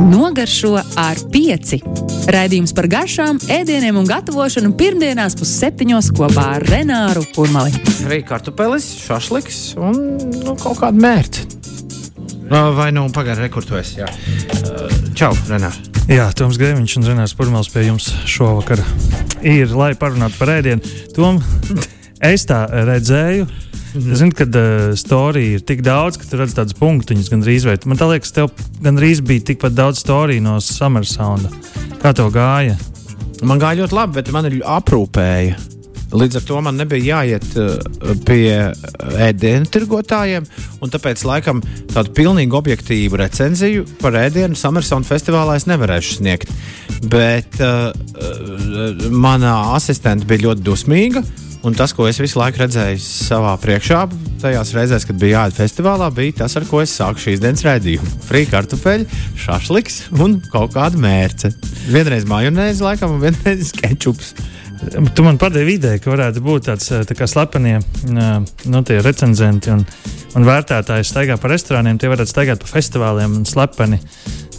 Nogaršo ar pieci. Raidījums par garšām, ēdieniem un gatavošanu pirmdienās pusseptiņos kopā ar Renāru Kurmali. Arī kartupelis, šašliks un nu, kaut kāda mērķa. Vai nu pagaidi, rekurtojas? Čau, Renār! Jā, Toms Grēviņš un Zenēs Purmels pie jums šovakar ir, lai parunātu par ēdienu. Tom, es tā redzēju, Mhm. Zinu, ka uh, storija ir tik daudz, ka tu redz tādus punktus gandrīz vai. Man liekas, tev gandrīz bija tikpat daudz storiju no Summer Sound. Kā tev gāja? Man gāja ļoti labi, bet man ir aprūpēja. Līdz ar to man nebija jāiet uh, pie ēdienu tirgotājiem, un tāpēc laikam tādu pilnīgi objektīvu recenziju par ēdienu Summersona festivālā es nevarēšu sniegt. Bet uh, uh, mana asistente bija ļoti dusmīga. Un tas, ko es visu laiku redzēju savā priekšā, tajās reizēs, kad biju jāiet festivālā, bija tas, ar ko es sāku šīs dienas raidījumu. Frī kartupeļi, šašliks un kaut kāda mērce. Vienreiz majonēzi, laikam, un vienreiz kečups. Tu man padevi ideju, ka varētu būt tāds tā kā slepenie nu, recenzenti un, un vērtētāji staigā pa restorāniem. Tie varētu staigāt pa festivāliem un slepeni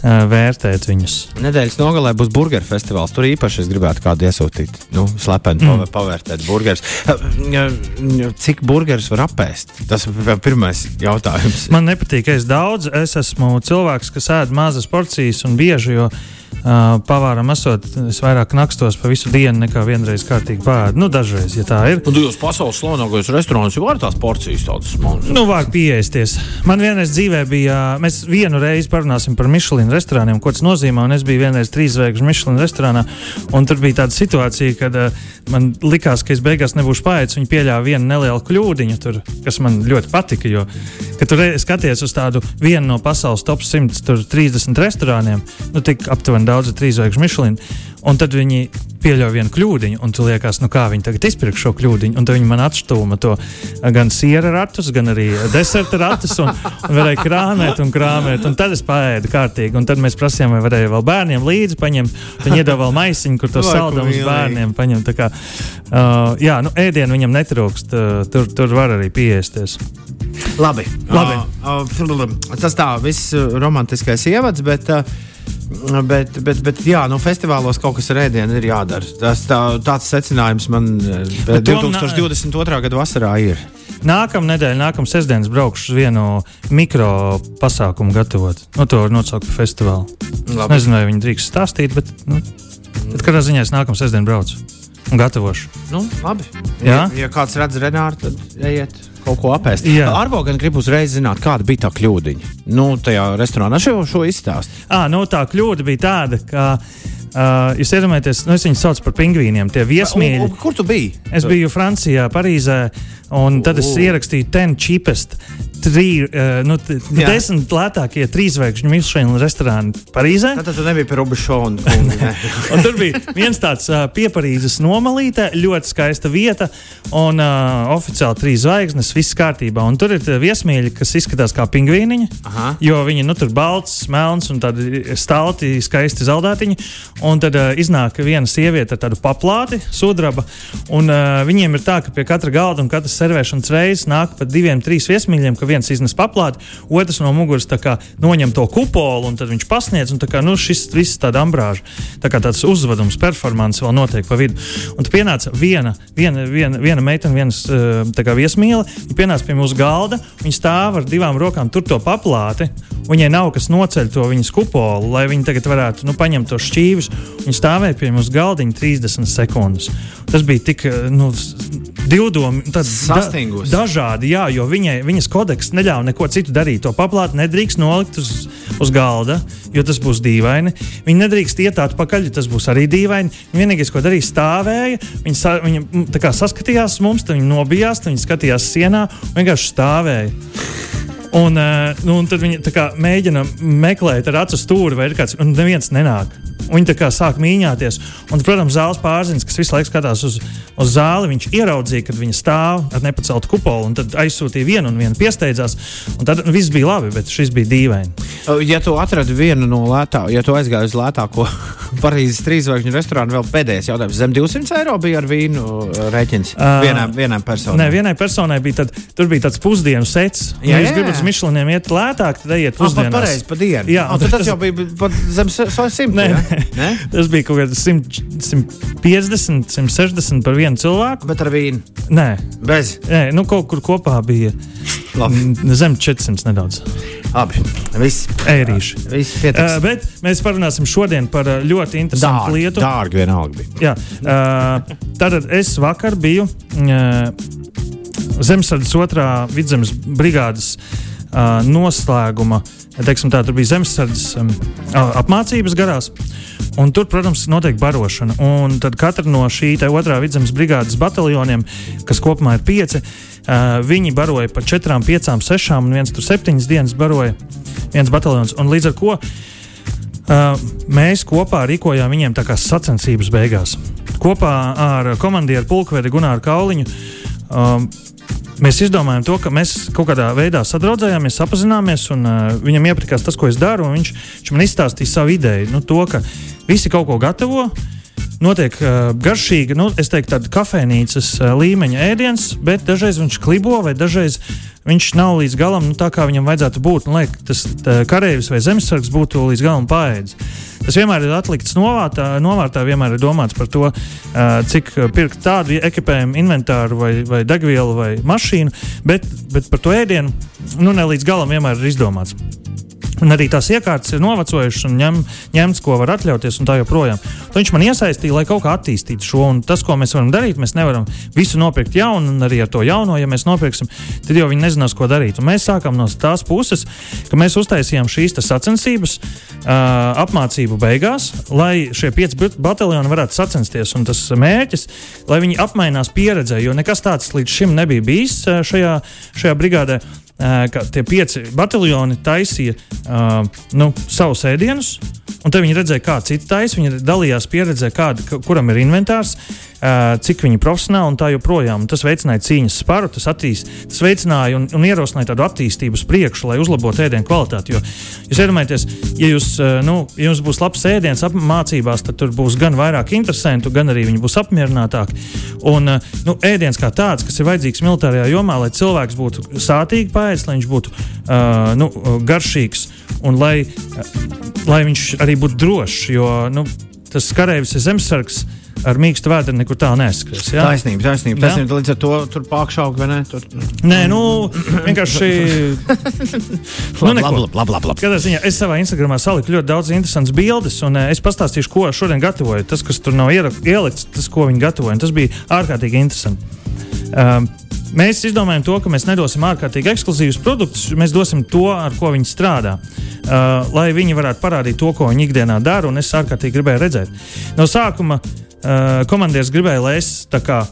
vērtēt viņus. Nedēļas nogalē būs burgeru festivāls. Tur īpaši es gribētu kādu iesūtīt. Nu, slepeni mm. pavērtēt burgerus. Cik burgerus var apēst? Tas ir pirmais jautājums. Man nepatīk, ka es daudz. Es esmu cilvēks, kas ēd mazas porcijas un bieži. Jo Uh, pavāram esot, es vairāk nakstos pa visu dienu nekā vienreiz kārtīgi pēdu. Nu, dažreiz, ja tā ir. Un jūs pasaules slavenākais restorāns jau var tās porcijas tādas smagas? Nu, var pieeisties. Man vienreiz dzīvē bija, mēs vienu reizi parunāsim par Michelin restorāniem, ko tas nozīmē, un es biju vienreiz trīs zvaigžņu Michelin restorānā, un tur bija tāda situācija, kad uh, man likās, ka es beigās nebūšu paiets, viņi pieļāva vienu nelielu kļūdiņu tur, kas man ļoti patika, jo, kad tur skaties uz tādu vienu no pasaules top 130 restorāniem, nu, tik aptuveni daudz trīsvaigžņu Michelin. Un tad viņi pieļauj vienu kļūdiņu, un tu liekas, nu kā viņi tagad izpirks šo kļūdiņu. Un tad viņi man atstūma to gan siera ratus, gan arī deserta ratus, un, un varēja krāpēt un krāpēt. Un tad es paēdu kārtīgi, un tad mēs prasījām, vai varēja vēl bērniem līdzi paņemt. Viņi iedeva vēl maisiņu, kur to saldumus bērniem paņemt. Kā, uh, jā, nu, ēdienu viņam netrūkst, uh, tur, tur var arī piesties. Labi, Labi. Uh, uh, tas tā viss romantiskais ievads, bet. Uh, Bet, bet, bet jā, nu, festivālos kaut kas ar ēdienu ir jādara. Tas tā, tāds secinājums man bet 2022. gada vasarā ir. Nākamā nedēļa, nākamā sestdienas braukšu uz vienu mikro pasākumu gatavot. Nu, to var nosaukt par festivālu. Labi. Es nezinu, vai viņi drīkst stāstīt, bet, nu, bet katrā ziņā es nākamā sestdienā braucu un gatavošu. Nu, labi. Ja, ja kāds redz Renāru, tad ejiet kaut ko apēst. Arvo gan grib uzreiz zināt, kāda bija tā kļūdiņa. Nu, tajā restorānā šo, šo izstāstu. Ah, nu, tā kļūda bija tāda, ka. Uh, jūs iedomājaties, nu, es viņus saucu par pingvīniem. Tie viesmīļi. Kur tu biji? Es biju Francijā, Parīzē, un tad es ierakstīju ten cheapest trī, uh, nu, desmit lētākie trīsveikšņu Michelin restorāni Parīzē. Tad tu nebija pie Rubišona. tur bija viens tāds uh, pieparīzes nomalīte, ļoti skaista vieta un uh, oficiāli trīs zvaigznes, viss kārtībā. Un tur ir viesmīļi, kas izskatās kā pingvīniņi, Aha. jo viņi nu, tur balts, melns un tādi stalti, skaisti zeldautiņi. Un tad uh, iznāk viena sieviete ar tādu paplāti, sudraba. Un uh, viņiem ir tā, ka pie katra galda un katras servēšanas reizes nāk pat diviem, trīs viesmīļiem, viens iznes paplāti, otrs no muguras kā, noņem to kupolu, un tad viņš pasniedz. Un, kā, nu, šis viss ir tāds ambrāžs, tā kā tāds uzvedums, performance vēl notiek pa vidu. Un tad pienāca viena, viena, viena, viena meitene, viens kā, viesmīle. Viņa pienāca pie mūsu galda, viņa stāv ar divām rokām, tur to paplāti. Viņai nav kas noceļ to viņas kupolu, lai viņa tagad varētu nu, paņemt tos šķīvis. Viņa stāvēja pie mums galdiņa 30 sekundes. Tas bija tik nu, divdomi, da, dažādi, jā, jo viņai, viņas kodeks neļāva neko citu darīt. To paplātu nedrīkst nolikt uz, uz galda, jo tas būs dīvaini. Viņi nedrīkst iet atpakaļ, jo tas būs arī dīvaini. Vienīgais, ko darīja, stāvēja. Viņi, sa, viņi kā, saskatījās mums, tad viņi nobijās, tad viņi skatījās sienā un vienkārši stāvēja. Un, uh, nu, un tad viņi kā, mēģina meklēt ar acu stūri, vai ir kāds, un neviens nenāk. Viņi tā kā sāk mīņāties. Un, protams, zāles pārziņas, kas visu laiku skatās uz, uz zāli, viņš ieraudzīja, kad viņa stāv ar nepaceltu kupolu, un tad aizsūtīja vienu un vienu piesteidzās. Un tad nu, viss bija labi, bet šis bija dīvaini. Ja tu atradi vienu no lētākajām, ja tu aizgāji uz lētāko Parīzes trīsvaigžņu restorānu, vēl pēdējais jautājums. Zem 200 eiro bija ar vīnu rēķins. Uh, vienai, vienai personai. Nē, vienai personai bija tad, tur bija tāds pusdienu sets. Ja jūs gribat uz Mišliniem iet lētāk, tad ejiet pusdienās. Ah, pareizi, pa dienu. Jā, un, tad tas jau bija pat zem 100. Tas bija kaut kāds 150, 160 par vienu cilvēku. Bet ar vīnu? Nē. Bez? Nē, nu kaut kur kopā bija zem 400 nedaudz. Abi. Viss. Eirīši. Viss uh, bet mēs parunāsim šodien par ļoti interesantu dārgi, lietu. Dārgi vienalga bija. Jā. Uh, tātad es vakar biju uh, Zemesardzes otrā vidzemes brigādes uh, noslēguma. Teiksim, tā, tur bija zemesardzes um, apmācības garās. Un tur, protams, notiek barošana. Un tad katra no šī otrā vidzemes brigādes bataljoniem, kas kopumā ir pieci, uh, viņi baroja pa četrām, piecām, sešām, un viens tur septiņas dienas baroja viens bataljons. Un līdz ar to uh, mēs kopā rīkojām viņiem tā kā sacensības beigās. Kopā ar komandieru pulkvedi Gunāru Kauliņu. Um, Mēs izdomājām to, ka mēs kaut kādā veidā sadraudzējāmies, apzināmies, un uh, viņam iepatikās tas, ko es daru. Viņš, viņš man izstāstīja savu ideju, nu, to, ka visi kaut ko gatavo. Notiek uh, garšīga, nu, es teiktu, tāda kafejnīcas uh, līmeņa ēdiens, bet dažreiz viņš klibo, vai dažreiz viņš nav līdz galam nu, tā, kā viņam vajadzētu būt. Nu, lai tas karavīrs vai zemesargs būtu līdz galam paēdis. Tas vienmēr ir atlikts novārtā, novārtā vienmēr ir domāts par to, cik pirkt tādu ekipējumu, inventāru vai, vai degvielu vai mašīnu, bet, bet par to ēdienu nu, ne līdz galam vienmēr ir izdomāts. Un arī tās iekārtas ir novecojušas un ņem, ņemts, ko var atļauties, un tā joprojām. Tad viņš man iesaistīja, lai kaut kā attīstītu šo. Un tas, ko mēs varam darīt, mēs nevaram visu nopirkt jaunu, un arī ar to jauno, ja mēs nopirksim, tad jau viņi nezinās, ko darīt. Un mēs sākām no tās puses, ka mēs uztaisījām šīs sacensības uh, apmācību beigās, lai šie pieci bataljoni varētu sacensties. Un tas mērķis, lai viņi apmainās pieredzē, jo nekas tāds līdz šim nebija bijis šajā, šajā brigādē ka tie pieci bataljoni taisīja uh, nu, savus ēdienus. Un tad viņi redzēja, kā citi taisa. Viņi dalījās pieredzē, kāda, kuram ir inventārs, cik viņi profesionāli un tā joprojām. Un tas veicināja cīņas sparu, tas, attīst, tas veicināja un, un ierosināja tādu attīstību uz priekšu, lai uzlabotu ēdienu kvalitāti. Jo jūs iedomājaties, ja, jūs, nu, ja jums būs labs ēdiens mācībās, tad tur būs gan vairāk interesantu, gan arī viņi būs apmierinātāki. Un nu, ēdiens kā tāds, kas ir vajadzīgs militārajā jomā, lai cilvēks būtu sātīgi pēdējais, lai viņš būtu uh, nu, garšīgs un lai, lai viņš arī būtu drošs. Jo nu, tas karavīrs ir zemesargs. Ar mīkstu vēdru nekur tālu neskries. Jā, taisnība, taisnība. taisnība. Līdz ar to tur pārišķaut, vai ne? Tur... Nē, nu, vienkārši. nu, labi, labi, labi. Katrā ziņā es savā Instagramā saliku ļoti daudz interesantas bildes, un uh, es pastāstīšu, ko šodien gatavoju. Tas, kas tur nav ielikts, tas, ko viņi gatavoja, tas bija ārkārtīgi interesanti. Um, Mēs izdomājam to, ka mēs nedosim ārkārtīgi ekskluzīvus produktus, mēs dosim to, ar ko viņi strādā. Uh, lai viņi varētu parādīt to, ko viņi ikdienā dara, un es ārkārtīgi gribēju redzēt. No sākuma uh, komandieris gribēja, lai es tā kā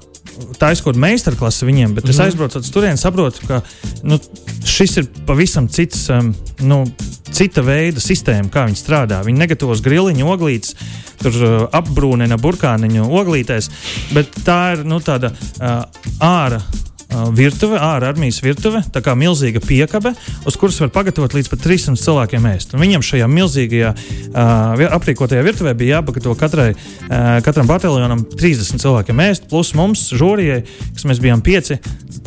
taisa kaut kādu meistarklasu viņiem, bet mm -hmm. es mhm. aizbraucu uz turieni, saprotu, ka nu, šis ir pavisam cits, um, nu, cita veida sistēma, kā viņi strādā. Viņi negatavos griliņu, oglītes, tur uh, apbrūnina burkāniņu oglītēs, bet tā ir nu, tāda uh, ārā virtuve, ārā armijas virtuve, tā kā milzīga piekabe, uz kuras var pagatavot līdz pat 300 cilvēkiem ēst. Un viņam šajā milzīgajā uh, aprīkotajā virtuvē bija jāpagatavo katrai, uh, katram bataljonam 30 cilvēkiem ēst, plus mums, žūrijai, kas mēs bijām 5,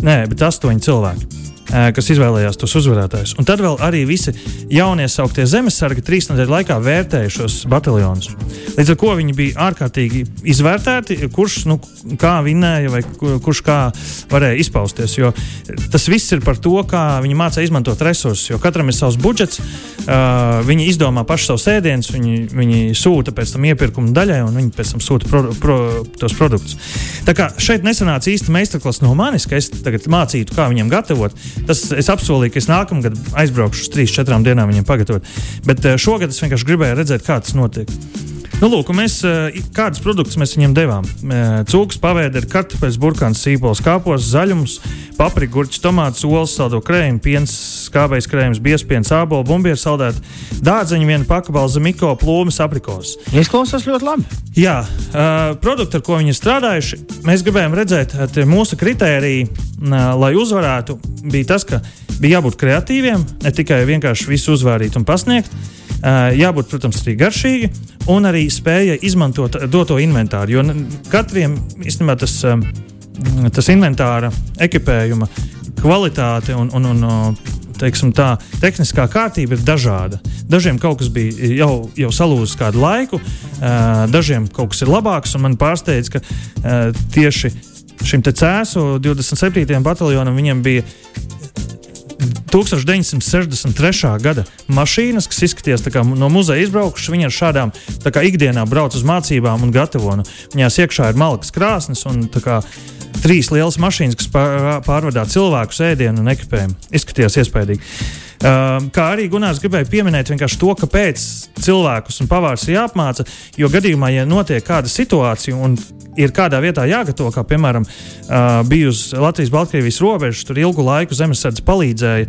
nē, bet 8 cilvēki kas izvēlējās tos uzvarētājus. Un tad vēl arī visi jaunie sauktie zemesargi trīs nedēļu laikā vērtēja šos bataljonus. Līdz ar to viņi bija ārkārtīgi izvērtēti, kurš nu, kā vinēja vai kurš kā varēja izpausties. Jo tas viss ir par to, kā viņi mācīja izmantot resursus. Jo katram ir savs budžets, uh, viņi izdomā paši savus ēdienus, viņi, viņi sūta pēc tam iepirkuma daļai, un viņi pēc tam sūta pro, pro, tos produktus. Tā kā šeit nesanāca īsti meistarklases no manis, ka es tagad mācītu, kā viņiem gatavot. Tas es apsolīju, ka es nākamgad aizbraukšu uz 3-4 dienām viņiem pagatavot. Bet eh, šogad es vienkārši gribēju redzēt, kā tas notiek. Nu, lūk, mēs, kādus produktus mēs viņiem devām? Cūks, pavēderi, kartupeļs, burkāns, sīpols, kāpos, zaļums, paprika, gurķis, tomāts, olas, saldo krējumu, piens, skābais krējums, biespiens, ābolu, bumbieru saldēt, dārzeņu, viena pakabalza, miko, plūmes, aprikos. Izklausās ļoti labi. Jā, uh, produkti, ar ko viņi ir strādājuši, mēs gribējām redzēt, mūsu kritēriji, uh, lai uzvarētu, bija tas, ka bija jābūt kreatīviem, ne tikai vienkārši visu uzvārīt un pasniegt. Uh, jābūt, protams, arī garšīgi un arī spēja izmantot doto inventāru. Jo katram īstenībā tas, um, tas inventāra ekipējuma kvalitāte un, un, un teiksim, tā tehniskā kārtība ir dažāda. Dažiem kaut kas bija jau, jau salūzis kādu laiku, uh, dažiem kaut kas ir labāks. Man pārsteidz, ka tieši šim cēsu 27. bataljonam viņam bija 1963. gada mašīnas, kas izskatījās no muzeja izbraukušas. Viņi ar šādām kā, ikdienā brauc uz mācībām un gatavo. Nu, viņās iekšā ir malkas krāsnes un kā, trīs lielas mašīnas, kas pārvadā cilvēku ēdienu un ekipējumu. Izskatījās iespaidīgi. Uh, kā arī Gunārs gribēja pieminēt to, kāpēc cilvēkus un pavārs ir jāapmāca. Jo gadījumā, ja notiek kāda situācija un ir kādā vietā jāgatavo, kā piemēram uh, bija uz Latvijas-Baltkrievijas robežas, tur ilgu laiku zemesardze palīdzēja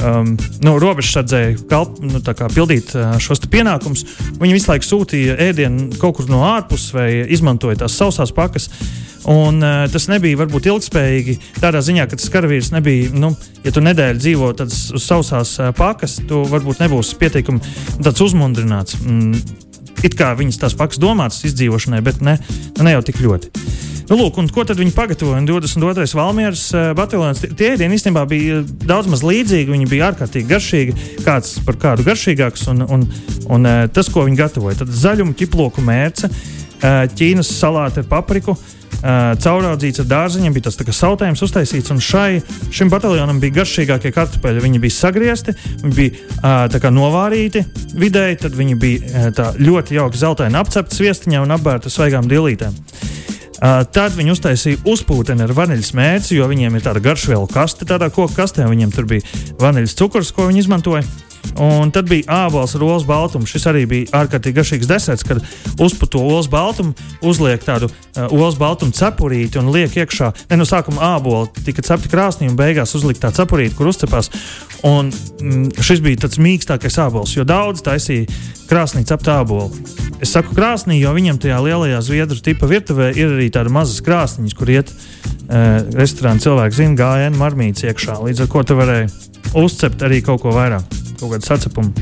um, nu, robežsardzēji nu, pildīt uh, šos pienākumus. Viņi visu laiku sūtīja ēdienu kaut kur no ārpuses vai izmantoja tās sausās pakas. Un, uh, tas nebija varbūt ilgspējīgi tādā ziņā, ka tas karavīrs nebija, nu, ja tu nedēļu dzīvo uz sausās uh, pakas, tu varbūt nebūsi pietiekami uzmundrināts. Mm, it kā viņas tās pakas domātas izdzīvošanai, bet ne, ne jau tik ļoti. Nu, lūk, ko tad viņi pagatavoja? 22. valmieras uh, bataljons. Tie ēdieni īstenībā bija daudz maz līdzīgi. Viņi bija ārkārtīgi garšīgi, kāds par kādu garšīgāks. Un, un, un uh, tas, ko viņi gatavoja, tad zaļumu, ķiploku mērce, uh, ķīnas salāti ar papriku. Uh, Uh, caurādzīts ar dārziņiem, bija tas sautējums uztaisīts. Šai, šim bataljonam bija garšīgākie kartupeļi. Viņi bija sagriezti, viņi bija uh, novārīti vidēji, tad viņi bija uh, ļoti jauki zeltaini apcepti viestiņā un apbērti svaigām dilītēm. Uh, tad viņi uztaisīja uzpūteni ar vaniļas mērci, jo viņiem ir tāda garšvielu kaste, tādā koku kastē. Viņiem tur bija vaniļas cukurs, ko viņi izmantoja. Un tad bija ābols ar olas baltumu. Šis arī bija ārkārtīgi garšīgs deserts, kad uzputo olas baltumu, uzliek tādu uh, olas baltumu cepurīti un liek iekšā. Ne no sākuma ābolu tika cepti krāsnī un beigās uzlikt tā cepurīti, kur uzcepās. Un mm, šis bija tāds mīkstākais ābols, jo daudz taisīja krāsnī ceptu ābolu. Es saku krāsnī, jo viņam tajā lielajā zviedru tipa virtuvē ir arī tādas mazas krāsniņas, kur iet uh, restorāna cilvēki, zina, gājienu marmītes iekšā. Līdz ar to tu varēji uzcept arī kaut ko vairāk kaut kādu sacepumu.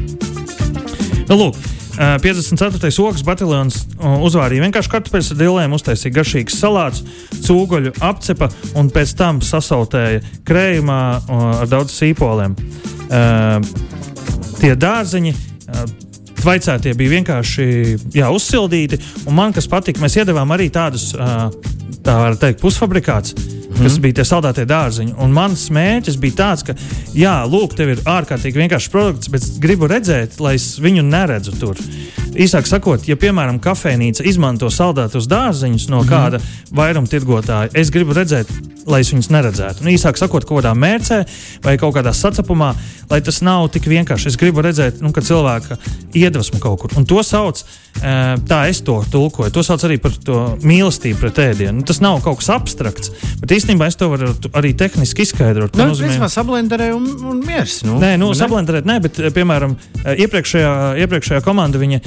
Nu, lūk, 54. ogas bataljons uzvārīja vienkārši kartupeļus ar dilēm, uztaisīja garšīgas salātus, cūgaļu apcepa un pēc tam sasautēja krējumā ar daudz sīpoliem. Tie dārzeņi. Vaicētie bija vienkārši jā, uzsildīti, un man kas patika, mēs iedavām arī tādus, tā var teikt, pusfabrikātus mm. kas bija tie saldētie dārziņi. Un mans mērķis bija tāds, ka, jā, lūk, tev ir ārkārtīgi vienkāršs produkts, bet gribu redzēt, lai es viņu neredzu tur. Īsāk sakot, ja, piemēram, kafejnīca izmanto saldētus dārziņus no mm. kāda vairumtirgotāja, es gribu redzēt, lai es viņus neredzētu. Un, īsāk sakot, kaut kādā mērcē vai kaut kādā sacepumā, lai tas nav tik vienkārši. Es gribu redzēt, nu, ka cilvēka iedvesmu kaut kur. Un to sauc par Tā es to tulkoju. To sauc arī par mīlestību pret ēdienu. Nu, tas nav kaut kas abstrakts, bet īstenībā es to varu arī tehniski izskaidrot. Nu, nozīmē... Principā sablenderē un, un miers. Nu. Nē, nu, ne? sablenderēt, nē, bet, piemēram, iepriekšējā, iepriekšējā komanda viņa,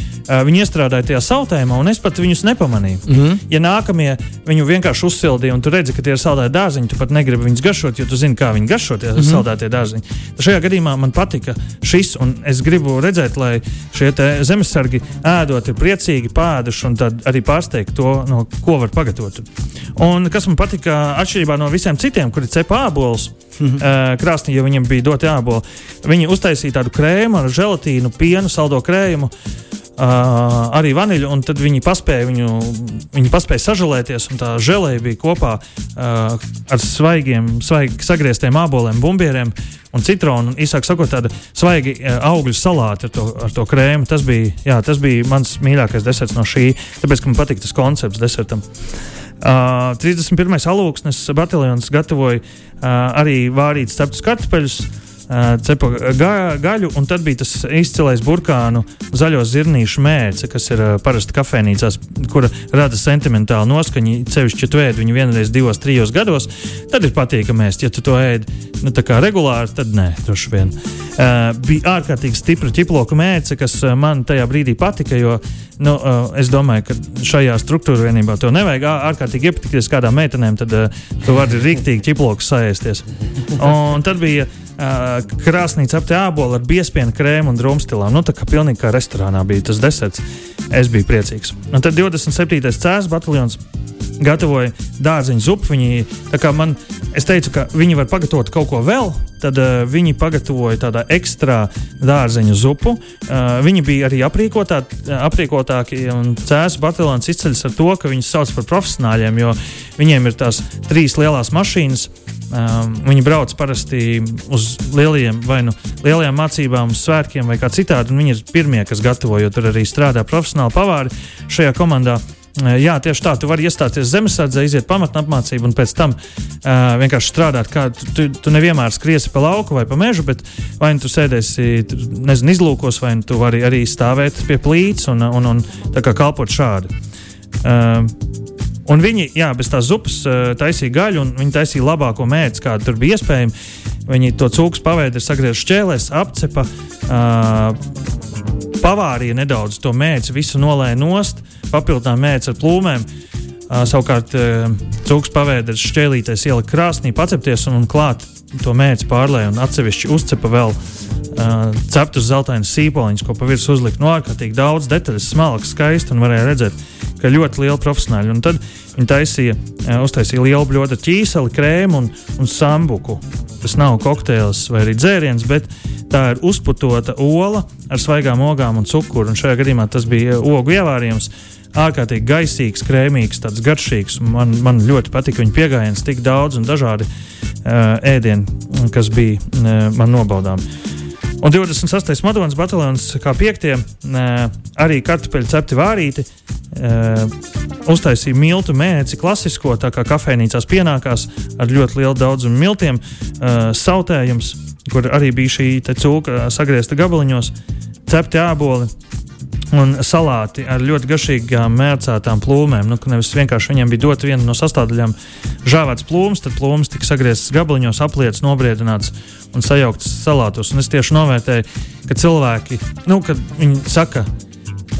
viņa iestrādāja tajā sautējumā, un es pat viņus nepamanīju. Mm -hmm. Ja nākamie viņu vienkārši uzsildīja, un tu redzi, ka tie ir saldēti dārziņi, tu pat negribi viņus garšot, jo tu zini, kā viņi garšo tie mm -hmm. saldētie dārziņi. Tad šajā gadījumā man patika šis, un es gribu redzēt, lai šie zemesargi ēdot priecīgi pēduši un arī pārsteigti to, no ko var pagatavot. Un kas man patika, atšķirībā no visiem citiem, kuri cepa ābolus, mm -hmm. krāsnī, jo viņiem bija doti āboli, viņi uztaisīja tādu krēmu ar želatīnu, pienu, saldo krējumu. Uh, arī vaniļu, un tad viņi paspēja viņu, viņi paspēja sažēlēties, tā žēlēja bija kopā uh, ar svaigiem, svaigi sagrieztiem āboliem, bumbieriem un citronu. Īsāk sakot, tāda svaigi uh, augļu salāti ar to, ar to krēmu. Tas bija, jā, tas bija mans mīļākais deserts no šī, tāpēc, man patīk tas koncepts desertam. Uh, 31. alūksnes bataljons gatavoja uh, arī vārītas ceptus kartupeļus cepa ga, gaļu, un tad bija tas izcilais burkānu zaļo zirnīšu mērce, kas ir parasti kafejnīcās, kura rada sentimentālu noskaņu. Cevišķi, ja tu ēd viņu vienreiz divos, trijos gados, tad ir patīkami ēst. Ja tu to ēd nu, regulāri, tad nē, droši vien. Uh, bija ārkārtīgi stipra ķiploka mērce, kas man tajā brīdī patika, jo nu, uh, es domāju, ka šajā struktūra vienībā to nevajag ārkārtīgi iepatikties kādām meitenēm, tad uh, tu vari rīktīgi ķiploku saēsties. Un tad bija uh, krāsnīca apte ābolu ar biespienu krēmu un drumstilām. Nu, tā kā pilnīgi kā restorānā bija tas deserts. Es biju priecīgs. Un tad 27. cēlus bataljons gatavoja dārziņu zupu. Viņi, man, es teicu, ka viņi var pagatavot kaut ko vēl. Tad uh, viņi pagatavoja tādu ekstra dārzeņu zupu. Uh, viņi bija arī aprīkotā, aprīkotāki. Cēlus bataljons izceļas ar to, ka viņus sauc par profesionāļiem, jo viņiem ir tās trīs lielās mašīnas Um, viņi brauc parasti uz lieliem, vai nu lielajām mācībām, uz svētkiem vai kā citādi. Viņi ir pirmie, kas gatavo, jo tur arī strādā profesionāli pavāri šajā komandā. Uh, jā, tieši tā, tu vari iestāties zemesardzē, iziet pamatnē apmācību un pēc tam uh, vienkārši strādāt. Kā, tu, tu, tu nevienmēr skriesi pa lauku vai pa mežu, bet vai nu tu sēdēsi nezinu, izlūkos, vai nu tu vari arī stāvēt pie plīts un, un, un, un kalpot šādi. Uh, Un viņi, jā, bez tās zupas uh, taisīja gaļu, un viņi taisīja labāko mērķi, kāda tur bija iespējama. Viņi to cūku pavēdi, sagriež šķēlēs, apcepa, uh, pavārīja nedaudz to mērķi, visu nolēja nost, papildināja mērķi ar plūmēm. Uh, savukārt uh, cūks pavēders šķēlītais ielika krāsnī, pacepties un, un klāt to mērķi pārlēja un atsevišķi uzcepa vēl uh, ceptus zeltainas sīpoliņus, ko pa virsmu uzlika no ārkārtīgi daudz detaļas, smalks, skaisti un varēja redzēt, ka ļoti liela profesionāļa. Un tad viņi taisīja, uztaisīja lielu ar ķīseli, krēmu un, un sambuku. Tas nav kokteils vai arī dzēriens, bet tā ir uzputota ola ar svaigām ogām un cukuru. Un šajā gadījumā tas bija ogu ievārījums. Ārkārtīgi gaisīgs, krēmīgs, tāds garšīgs. Man, man ļoti patika viņa pieejams, tik daudz un dažādi uh, ēdieni, kas bija uh, man nobaudām. Un 26. Madonas bataljons, kā piektie, arī kartupeļu cepti vārīti, uztaisīja miltu mēnesi, klasisko, tā kā kafejnīcās pienākās ar ļoti lielu daudzumu miltiem, sautējums, kur arī bija šī cūka sagriezta gabaliņos, cepti āboli. Un salāti ar ļoti garšīgām mērcētām plūmēm. Nu, nevis vienkārši viņiem bija dota viena no sastāvdaļām, žāvēts plūms, tad plūms tika sagriezts gabaliņos, apliets, nobriedināts un sajaukts salātos. Un es tieši novērtēju, ka cilvēki, nu, kad viņi saka,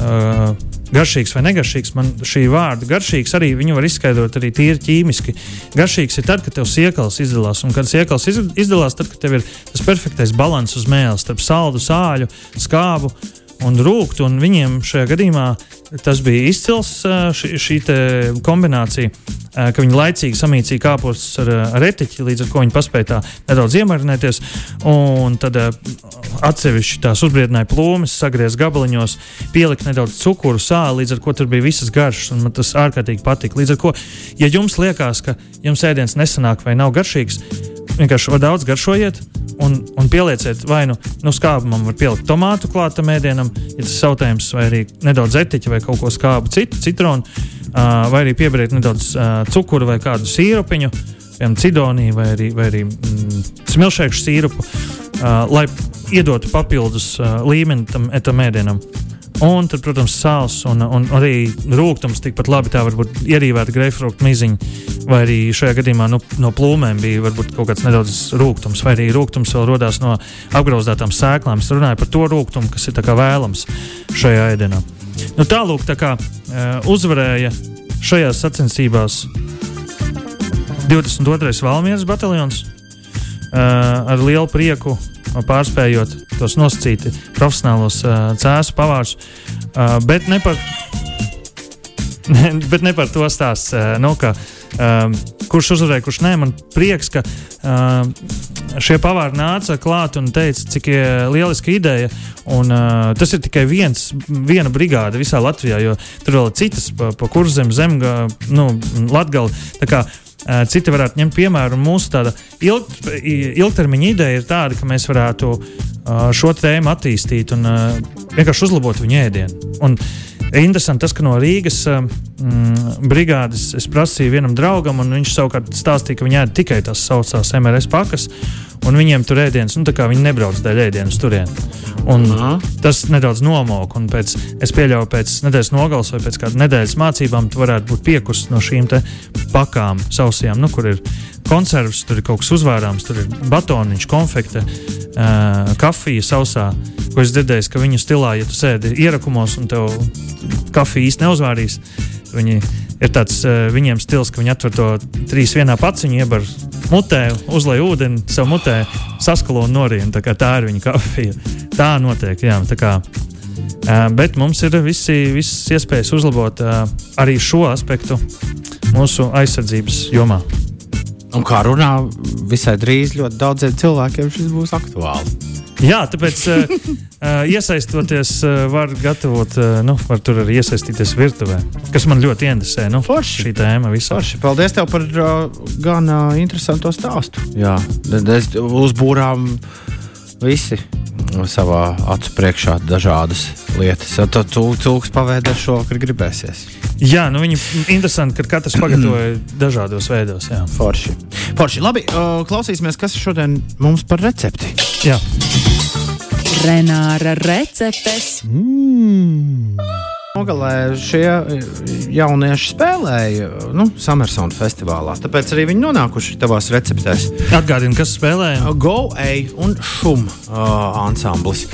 uh, garšīgs vai negaršīgs. Man šī vārda garšīgs arī viņu var izskaidrot arī tīri ķīmiski. Garšīgs ir tad, kad tev siekals izdalās, un kad siekals izdalās, tad, kad tev ir tas perfektais līdzsvars uz mēles starp saldu, sāļu, skābu un rūktu. Un viņiem šajā gadījumā tas bija izcils šī, šī kombinācija, ka viņi laicīgi samīcīja kāpostus ar, ar etiķi, līdz ar to viņi paspēja tā nedaudz iemarinēties. Un tad atsevišķi tās uzbriedināja plūmes, sagriezās gabaliņos, pielika nedaudz cukuru, sāli, līdz ar to tur bija visas garšas, un man tas ārkārtīgi patika. Līdz ar to, ja jums liekas, ka jums ēdiens nesanāk vai nav garšīgs, vienkārši daudz garšojiet un, un pielieciet. Vai nu, nu skābumam, var pielikt tomātu klātam ēdienam, ja tas sautējums, vai arī nedaudz etiķa vai kaut ko skābu, citu citronu, uh, vai arī pieberiet nedaudz uh, cukuru vai kādu sīrupiņu, piemēram, cidoniju vai arī, vai arī mm, smilšēkšu sīrupu, uh, lai iedotu papildus uh, līmeni tam, tam ēdienam. Un tad, protams, sāls un, un arī rūkums tikpat labi. Tā var būt ierīvēta greifruktu miziņa, vai arī šajā gadījumā nu, no plūmēm bija varbūt kaut kāds nedaudz rūkums, vai arī rūkums vēl radās no apgrauzdētām sēklām. Es runāju par to rūkumu, kas ir vēlams šajā ēdienā. Nu, Tālāk, tā kā uh, uzvarēja šajās sacensībās 22. Valmieras bataljons ar lielu prieku pārspējot tos nosacīti profesionālos uh, cēsu pavārus. Uh, bet, ne par, bet ne par to stāsts. Nu, ka, kurš uzvarēja, kurš nē, man prieks, ka šie pavāri nāca klāt un teica, cik lieliska ideja. Un, uh, tas ir tikai viens, viena brigāde visā Latvijā, jo tur vēl ir citas pa, pa kurzem, zemgā, nu, latgali. Eh, citi varētu ņemt piemēru. Mūsu tāda ilg, ilgtermiņa ideja ir tāda, ka mēs varētu eh, šo tēmu attīstīt un eh, vienkārši uzlabot viņu ēdienu. Un interesanti tas, ka no Rīgas mm, brigādes es prasīju vienam draugam, un viņš savukārt stāstīja, ka viņi ēd tikai tās saucās MRS pakas, un viņiem tur ēdienas, nu tā kā viņi nebrauc dēļ ēdienas turien. Un Aha. tas nedaudz nomok, un pēc, es pieļauju, pēc nedēļas nogales vai pēc kāda nedēļas mācībām tu varētu būt piekusts no šīm pakām sausajām, nu, kur ir konservs, tur ir kaut kas uzvārāms, tur ir batoniņš, konfekte, uh, kafija sausā. Ko es dzirdēju, ka viņu stilā, ja tu sēdi ierakumos un tev kafija īsti neuzvārīs, viņi ir tāds uh, viņiem stils, ka viņi atver to trīs vienā paciņu, iebar mutē, uzlai ūdeni sev mutē, saskalo un norien. Tā, tā ir viņa kafija. Tā notiek, jā. Tā kā, uh, bet mums ir visi, visas iespējas uzlabot uh, arī šo aspektu mūsu aizsardzības jomā. Un kā runā, visai drīz ļoti daudziem cilvēkiem šis būs aktuāls. Jā, tāpēc uh, uh, iesaistoties, uh, var gatavot, nu, var tur arī iesaistīties virtuvē, kas man ļoti interesē. Nu, Forši. šī tēma visā. Forši. Paldies tev par gan interesantu stāstu. Jā, mēs uzbūrām visi savā acu priekšā dažādas lietas. Tad cilvēks pavēdē šo, kad gribēsies. Jā, nu viņi interesanti, ka katrs pagatavoja dažādos veidos. Jā. Forši. Forši. Labi, uh, klausīsimies, kas šodien mums par recepti. Jā. Renāra receptes. Mm. Nogalē šie jaunieši spēlēja nu, Summersona festivālā. Tāpēc arī viņi nonākuši tavās receptēs. Atgādini, kas spēlēja? Go, Ej un Šum uh, ansamblis,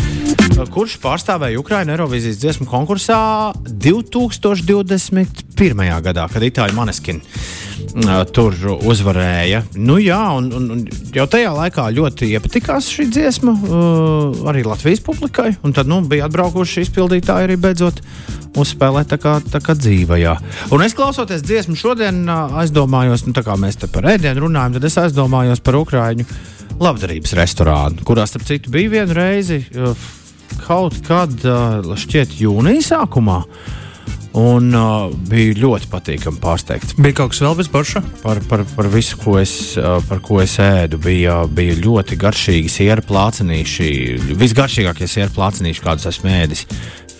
kurš pārstāvēja Ukraiņu Eirovīzijas dziesmu konkursā 2021. gadā, kad Itāļu Maneskini uh, tur uzvarēja. Nu, jā, un, un, un jau tajā laikā ļoti iepatikās šī dziesma uh, arī Latvijas publikai. Tad nu, bija atbraukuši izpildītāji arī beidzot uzspēlē tā kā, tā kā dzīvajā. Un es klausoties dziesmu šodien, aizdomājos, nu, kā mēs te par ēdienu runājam, tad es aizdomājos par Ukrāņu labdarības restorānu, kurā, starp citu, bija viena reize kaut kad, šķiet, jūnija sākumā. Un uh, bija ļoti patīkami pārsteigts. Bija kaut kas vēl bez borša? Par, par, par visu, ko es, uh, par ko es ēdu. Bija, bija ļoti garšīgi sieru plācenīši. Visgaršīgākie sieru plācenīši, kādus esmu ēdis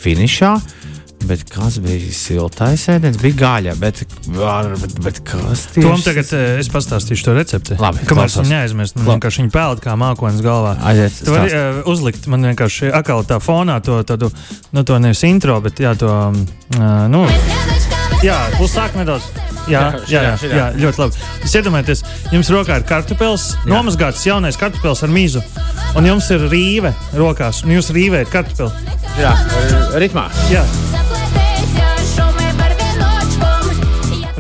finišā. Uh, Bet kas bija siltais ēdiens? Bija gaļa, bet, bet, bet kas tieši? Tom tagad uh, es pastāstīšu to recepti. Labi, kamēr es viņu neaizmirstu. Man vienkārši viņa peld kā mākonis galvā. Aiziet, tu vari uh, uzlikt man vienkārši akāli tā fonā to, tādu, nu to nevis intro, bet jā, to, uh, nu, jā, uzsāk nedaudz. Jā, jā, jā, jā, ļoti labi. Jūs iedomājaties, jums rokā ir kartupēlis, nomazgāts jaunais kartupēlis ar mīzu, un jums ir rīve rokās, un jūs rīvējat kartupeli. Jā, ritmā. Jā.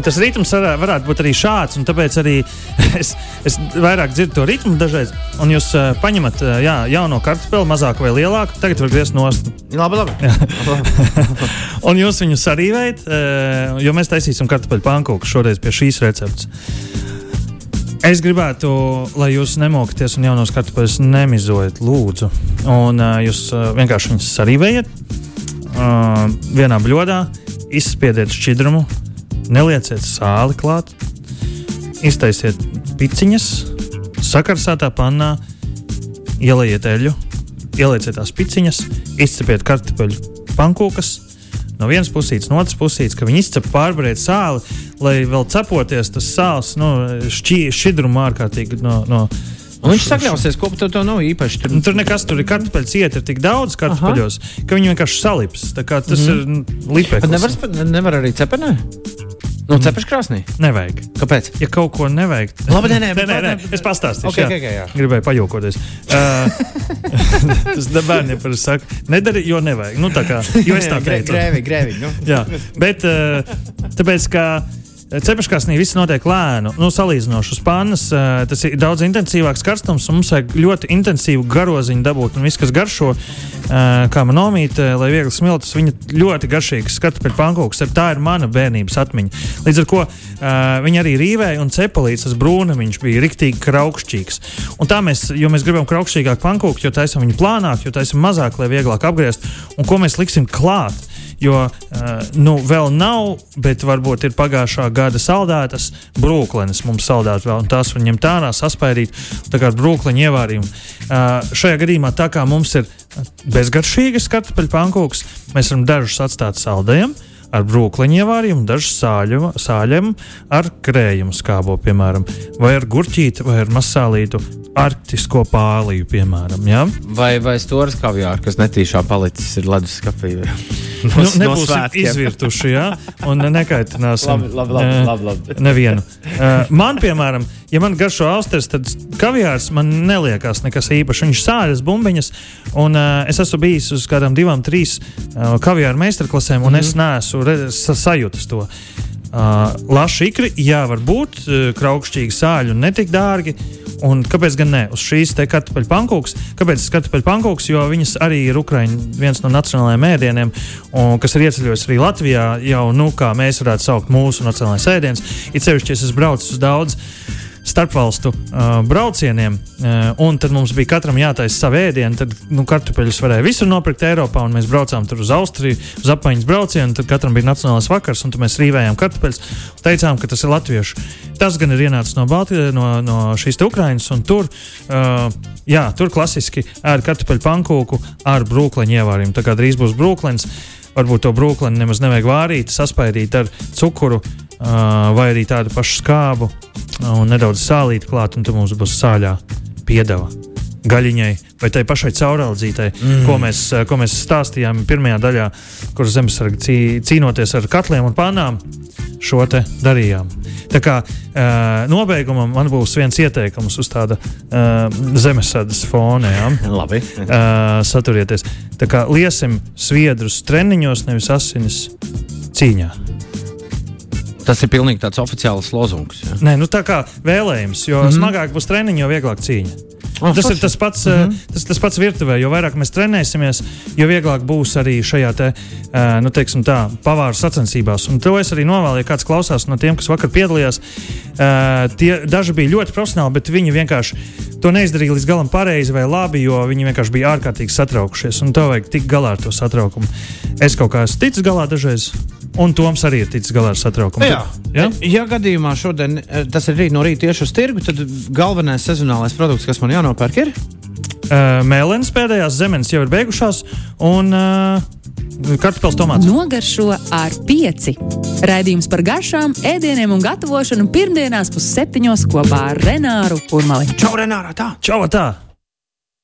Tas ritms varētu būt arī šāds, un tāpēc arī es, es vairāk dzirdu to ritmu dažreiz. Un jūs uh, paņemat uh, jā, jauno kartupeli, mazāku vai lielāku, tagad var griezt nost. Labi, labi. un jūs viņu sarīvējat, uh, jo mēs taisīsim kartupeļu pankūku šoreiz pie šīs receptes. Es gribētu, lai jūs nemokaties un jaunos kartupeļus nemizojat, lūdzu. Un uh, jūs uh, vienkārši viņus sarīvējat uh, vienā bļodā, izspiediet šķidrumu, nelieciet sāli klāt, iztaisiet piciņas, sakarsātā pannā, ieliejiet eļļu, ielieciet tās piciņas, izcepiet kartupeļu pankūkas. No vienas puses, no otras puses, ka viņi izcep pārvarēt sāli, lai vēl cepoties tas sāls, nu, šķi, šķidrumu ārkārtīgi no, no, Un viņš sakļausies, ko tur nav īpaši. Tur, tur nekas, tur ir kartupeļs, iet ir tik daudz kartupeļos, Aha. ka viņi vienkārši salips. Tas mm -hmm. ir lipeklis. Nevar, nevar arī cepenē? Nu, cepures krāsnī? Nevajag. Kāpēc? Ja kaut ko nevajag, tad. Labi, nē, nē, nē, nē, nē. es pastāstīšu. Okay, jā. Okay, jā. Gribēju pajokoties. Uh, tas bērniem parasti saka, nedari, jo nevajag. Nu, tā kā, jo es tā teicu. Grēvi, grēvi. Nu. jā, bet uh, tāpēc, ka. Cepeškrāsnī viss notiek lēnu, nu, salīdzinoši uz pannas. Uh, tas ir daudz intensīvāks karstums, un mums vajag ļoti intensīvu garoziņu dabūt. Un viss, kas garšo, uh, kā man nomīta, lai viegli smilts, viņa ļoti garšīgs kartupeļu pankūks. Tā ir mana bērnības atmiņa. Līdz ar to viņi arī rīvēja un cepelīts, tas brūnamiņš bija riktīgi kraukšķīgs. Un tā mēs, jo mēs gribam kraukšķīgāk pankūku, jo taisam viņu plānāk, jo taisam mazāk, lai vieglāk apgriezt. Un ko mēs liksim klāt? Jo uh, nu, vēl nav, bet varbūt ir pagājušā gada saldētas brūklenes mums saldēt vēl, un tās var ņemt ārā, saspērīt, tā kā brūkleņu ievārījumu. Uh, šajā gadījumā tā kā mums ir bezgaršīgas kartupeļu pankūks, mēs varam dažus atstāt saldējiem, ar brūkliņu ievārījumu, dažs sāļu, sāļiem ar krējumu skābo, piemēram, vai ar gurķīti, vai ar masālītu arktisko pārliju, piemēram. Ja? Vai, vai stūris kaviārs, kas netīšā palicis ir leduskapī? Nu, no, nu, nebūsim izvirtuši, ja? un nekaitināsim labi, labi, labi, labi. nevienu. Uh, man, piemēram, ja man garšo austers, tad kaviārs man neliekas nekas īpašs. Viņš sāļas bumbiņas, un uh, es esmu bijis uz kādām divām, trīs uh, kaviāra meistarklasēm, un mm -hmm. es neesmu sajūtis to. Uh, Laši ikri, jā, var būt uh, kraukšķīgi sāļi un netik dārgi. Un kāpēc gan ne? Uz šīs te kartupeļu pankūks. Kāpēc kartupeļu pankūks? Jo viņas arī ir Ukraiņu viens no nacionālajiem ēdieniem, un, kas ir ieceļojis arī Latvijā, jau, nu, kā mēs varētu saukt, mūsu nacionālais ēdiens. It sevišķi, ja es braucis uz daudz starpvalstu uh, braucieniem, uh, un tad mums bija katram jātaisa savu ēdienu. Tad nu, kartupeļus varēja visur nopirkt Eiropā, un mēs braucām tur uz Austriju, uz apmaiņas braucienu. Tad katram bija nacionālais vakars, un mēs rīvējām kartupeļus. Teicām, ka tas ir latviešu. Tas gan ir ienācis no, Balti, no, no šīs Ukrainas, un tur, uh, jā, tur klasiski ēd kartupeļu pankūku ar brūkliņu ievārījumu. Tā kā drīz būs brūklins. Varbūt to brūklini nemaz nevajag vārīt, saspaidīt ar cukuru vai arī tādu pašu skābu un nedaudz sālīt klāt, un tur mums būs sāļā piedeva. Gaļiņai vai tai pašai cauraldzītai, mm. ko, mēs, ko mēs stāstījām pirmajā daļā, kur zemesargi cī, cīnoties ar katliem un pānām, šo te darījām. Tā kā nobeigumam man būs viens ieteikums uz tāda zemesardzes fona. Ja? Labi. Saturieties. Tā kā liesim sviedrus treniņos, nevis asinis cīņā. Tas ir pilnīgi tāds oficiāls lozungs. Ja? Nē, nu tā kā vēlējums, jo mm smagāk būs treniņš, jo vieglāk cīņa. Oh, tas forši. ir tas pats, mm -hmm. tas, tas pats virtuvē. Jo vairāk mēs trenēsimies, jo vieglāk būs arī šajā te, uh, nu, tā, pavāru sacensībās. Un to es arī novēlu, ja kāds klausās no tiem, kas vakar piedalījās. Uh, tie daži bija ļoti profesionāli, bet viņi vienkārši to neizdarīja līdz galam pareizi vai labi, jo viņi vienkārši bija ārkārtīgi satraukušies. Un tev vajag tikt galā ar to satraukumu. Es kaut kā esmu ticis galā dažreiz. Un Toms arī ir ticis galā ar satraukumu. Jā, ja? ja gadījumā šodien eh, tas ir rīt no rīta tieši uz tirgu, tad galvenais sezonālais produkts, kas man jānopērk, ir uh, mēlēns pēdējās zemes jau ir beigušās. Un, uh, Kartupēlis tomāts. Nogaršo ar pieci. Raidījums par garšām, ēdieniem un gatavošanu pirmdienās pusseptiņos kopā ar Renāru Kurmali. Čau, Renāra! Tā! Čau, tā!